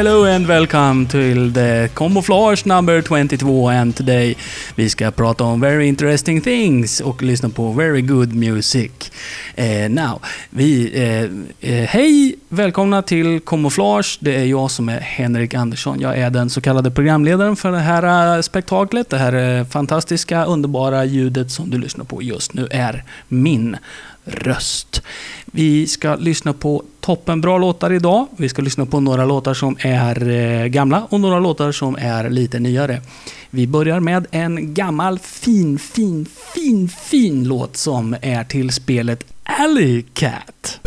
Hello and welcome to the Camouflage number 22 and today vi ska prata om very interesting things och lyssna på very good music. Eh, now, vi, eh, eh, hej, välkomna till Camouflage. Det är jag som är Henrik Andersson. Jag är den så kallade programledaren för det här eh, spektaklet. Det här eh, fantastiska, underbara ljudet som du lyssnar på just nu är min röst. Vi ska lyssna på toppenbra låtar idag. Vi ska lyssna på några låtar som är eh, gamla och några låtar som är lite nyare. Vi börjar med en gammal fin, fin, fin, fin låt som är till spelet Alley Cat.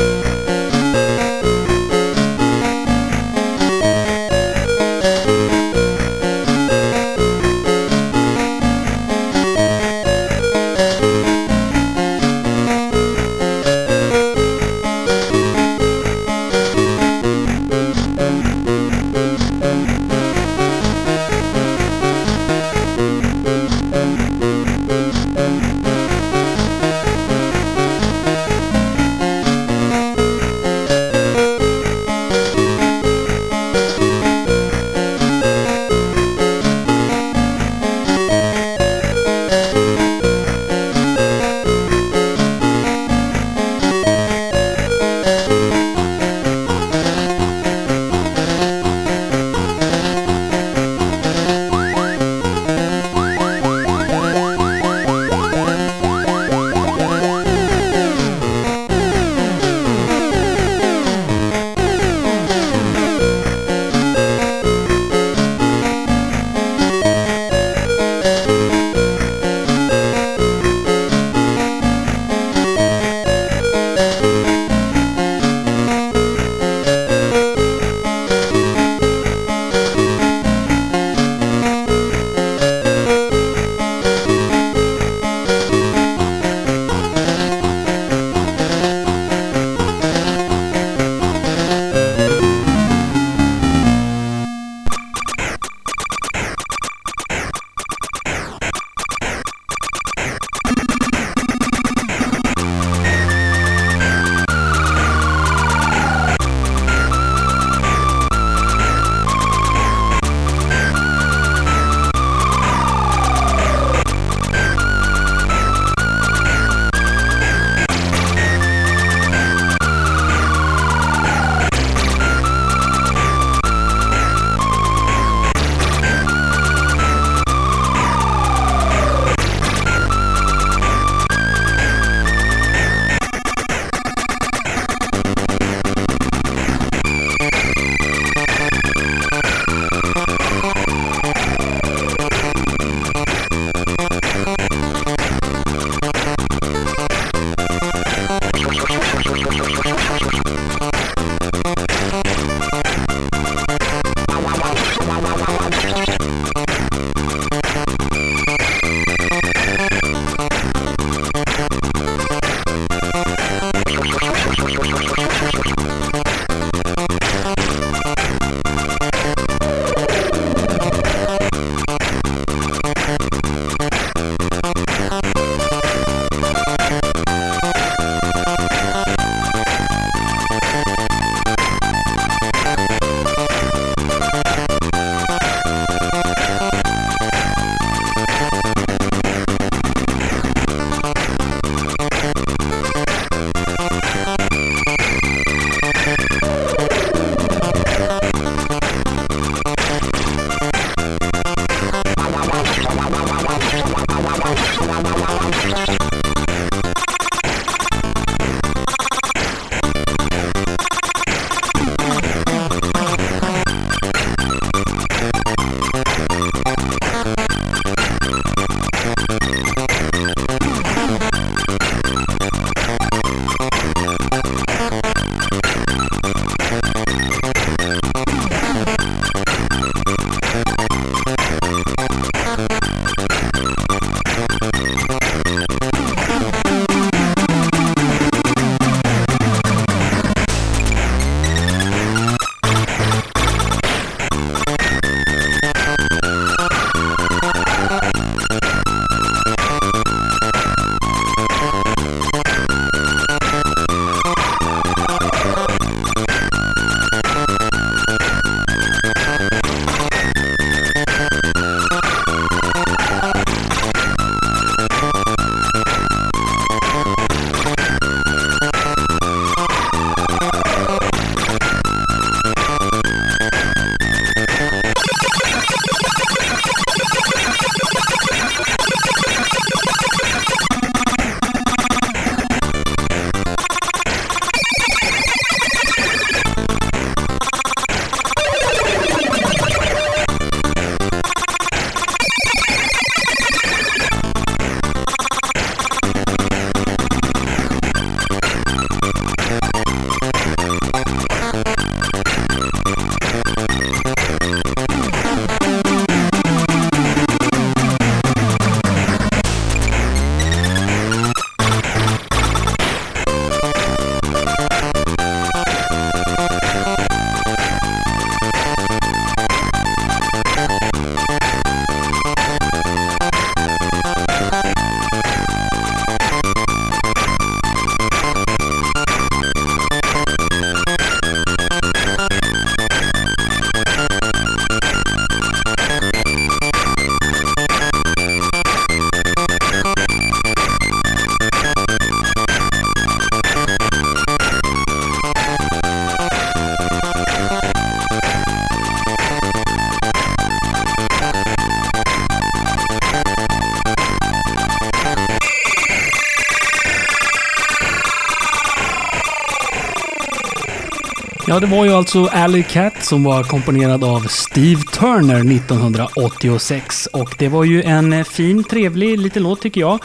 Ja, det var ju alltså Alley Cat som var komponerad av Steve Turner 1986. Och det var ju en eh, fin, trevlig liten låt tycker jag.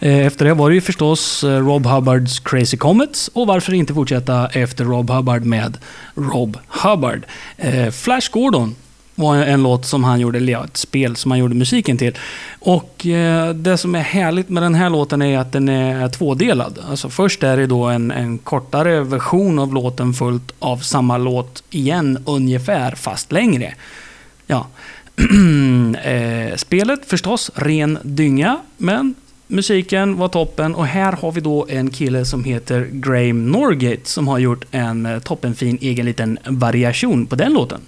Eh, efter det var det ju förstås eh, Rob Hubbards Crazy Comets. Och varför inte fortsätta efter Rob Hubbard med Rob Hubbard. Flash Gordon var en låt som han gjorde, eller ja, ett spel som han gjorde musiken till. Och eh, det som är härligt med den här låten är att den är tvådelad. Alltså först är det då en, en kortare version av låten fullt av samma låt igen ungefär, fast längre. Ja. eh, spelet förstås, ren dynga, men musiken var toppen och här har vi då en kille som heter Graham Norgate som har gjort en eh, toppenfin egen liten variation på den låten.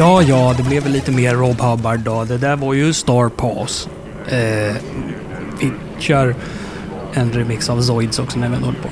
Ja, ja, det blev väl lite mer Rob Hubbard då. Det där var ju Star Pass. Eh, vi kör en remix av Zoids också när vi ändå håller på.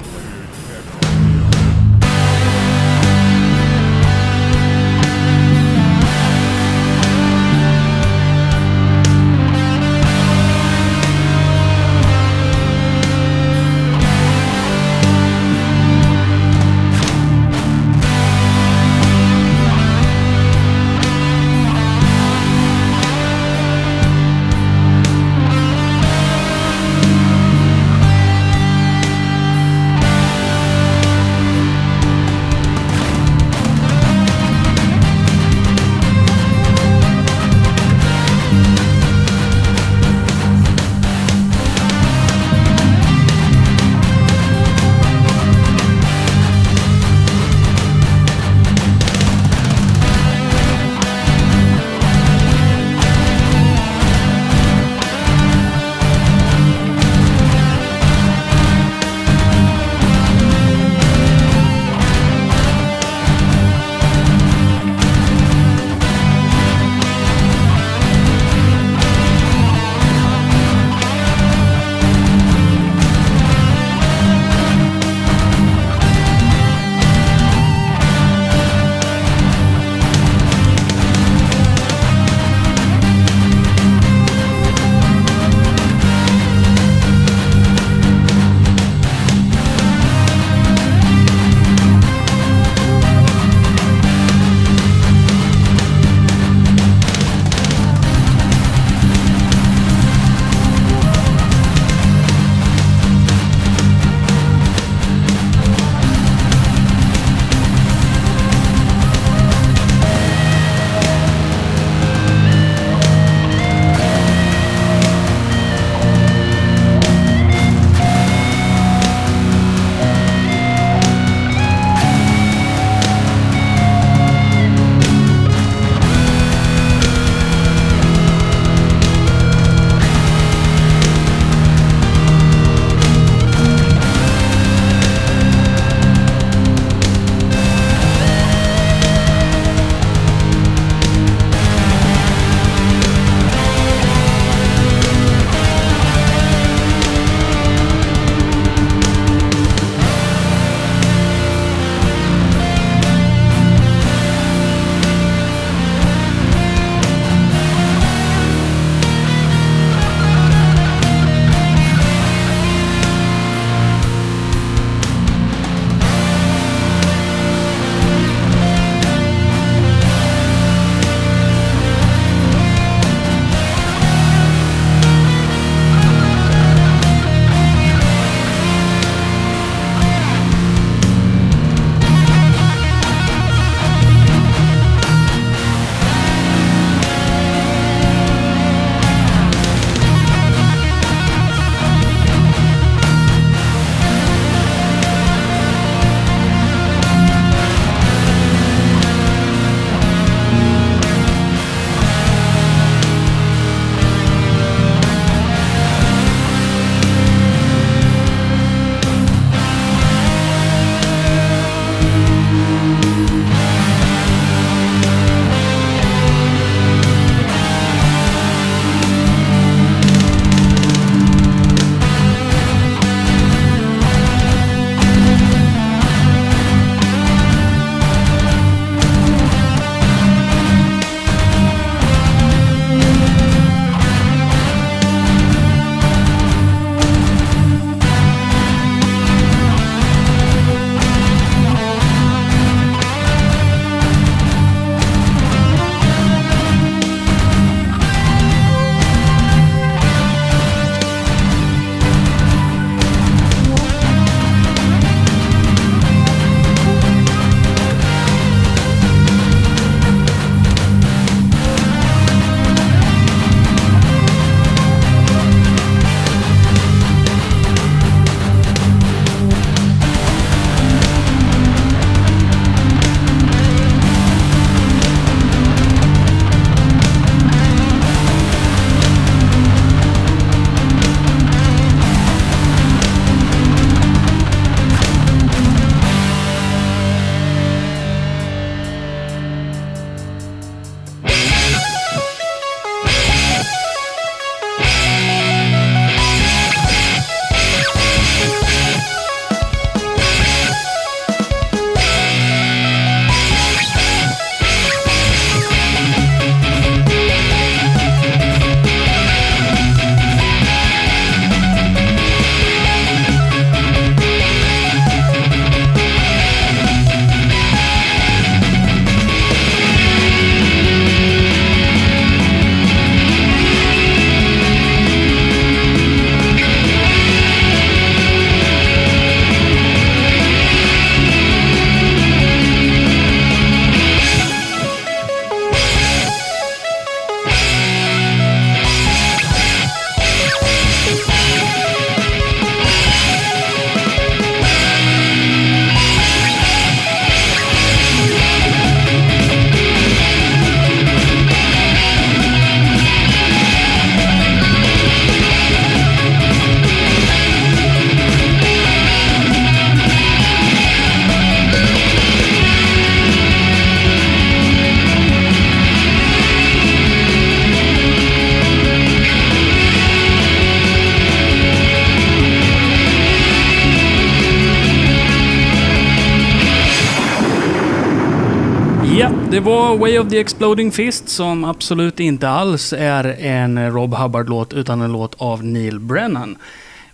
Det var Way of the Exploding Fist som absolut inte alls är en Rob Hubbard-låt utan en låt av Neil Brennan.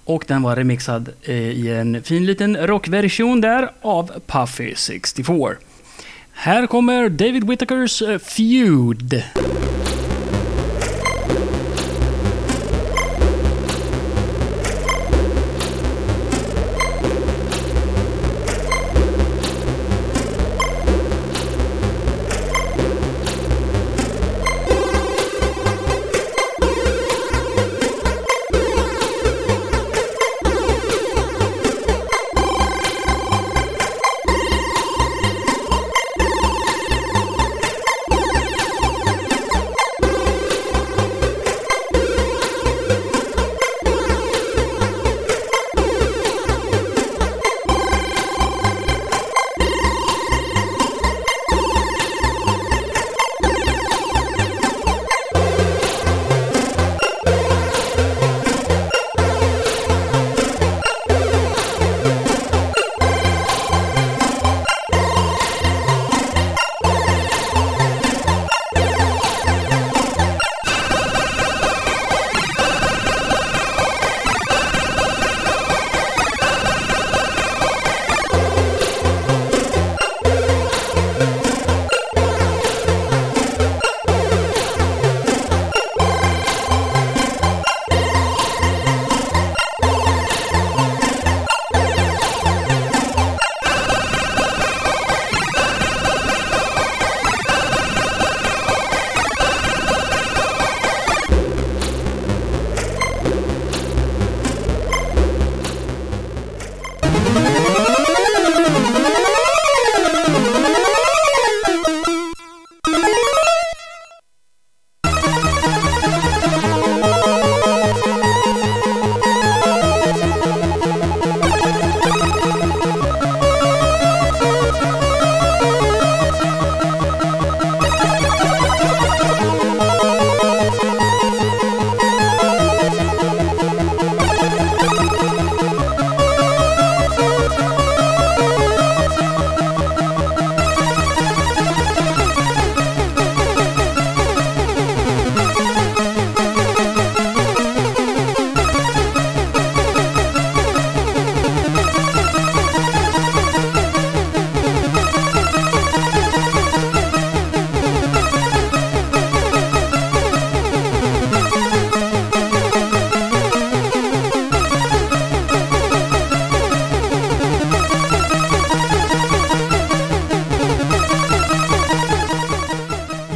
Och den var remixad eh, i en fin liten rockversion där av Puffy 64. Här kommer David Whittakers eh, Feud.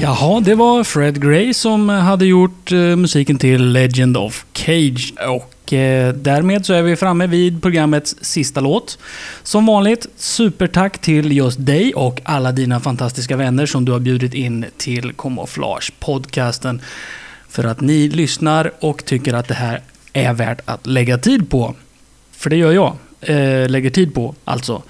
Jaha, det var Fred Gray som hade gjort eh, musiken till Legend of Cage. Och eh, därmed så är vi framme vid programmets sista låt. Som vanligt, supertack till just dig och alla dina fantastiska vänner som du har bjudit in till Camouflage podcasten. För att ni lyssnar och tycker att det här är värt att lägga tid på. För det gör jag. Eh, lägger tid på, alltså.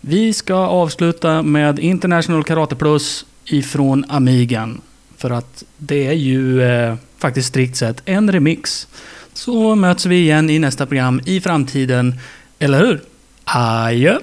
Vi ska avsluta med International Karate Plus ifrån Amigan. För att det är ju eh, faktiskt strikt sett en remix. Så möts vi igen i nästa program i framtiden. Eller hur? Adjö!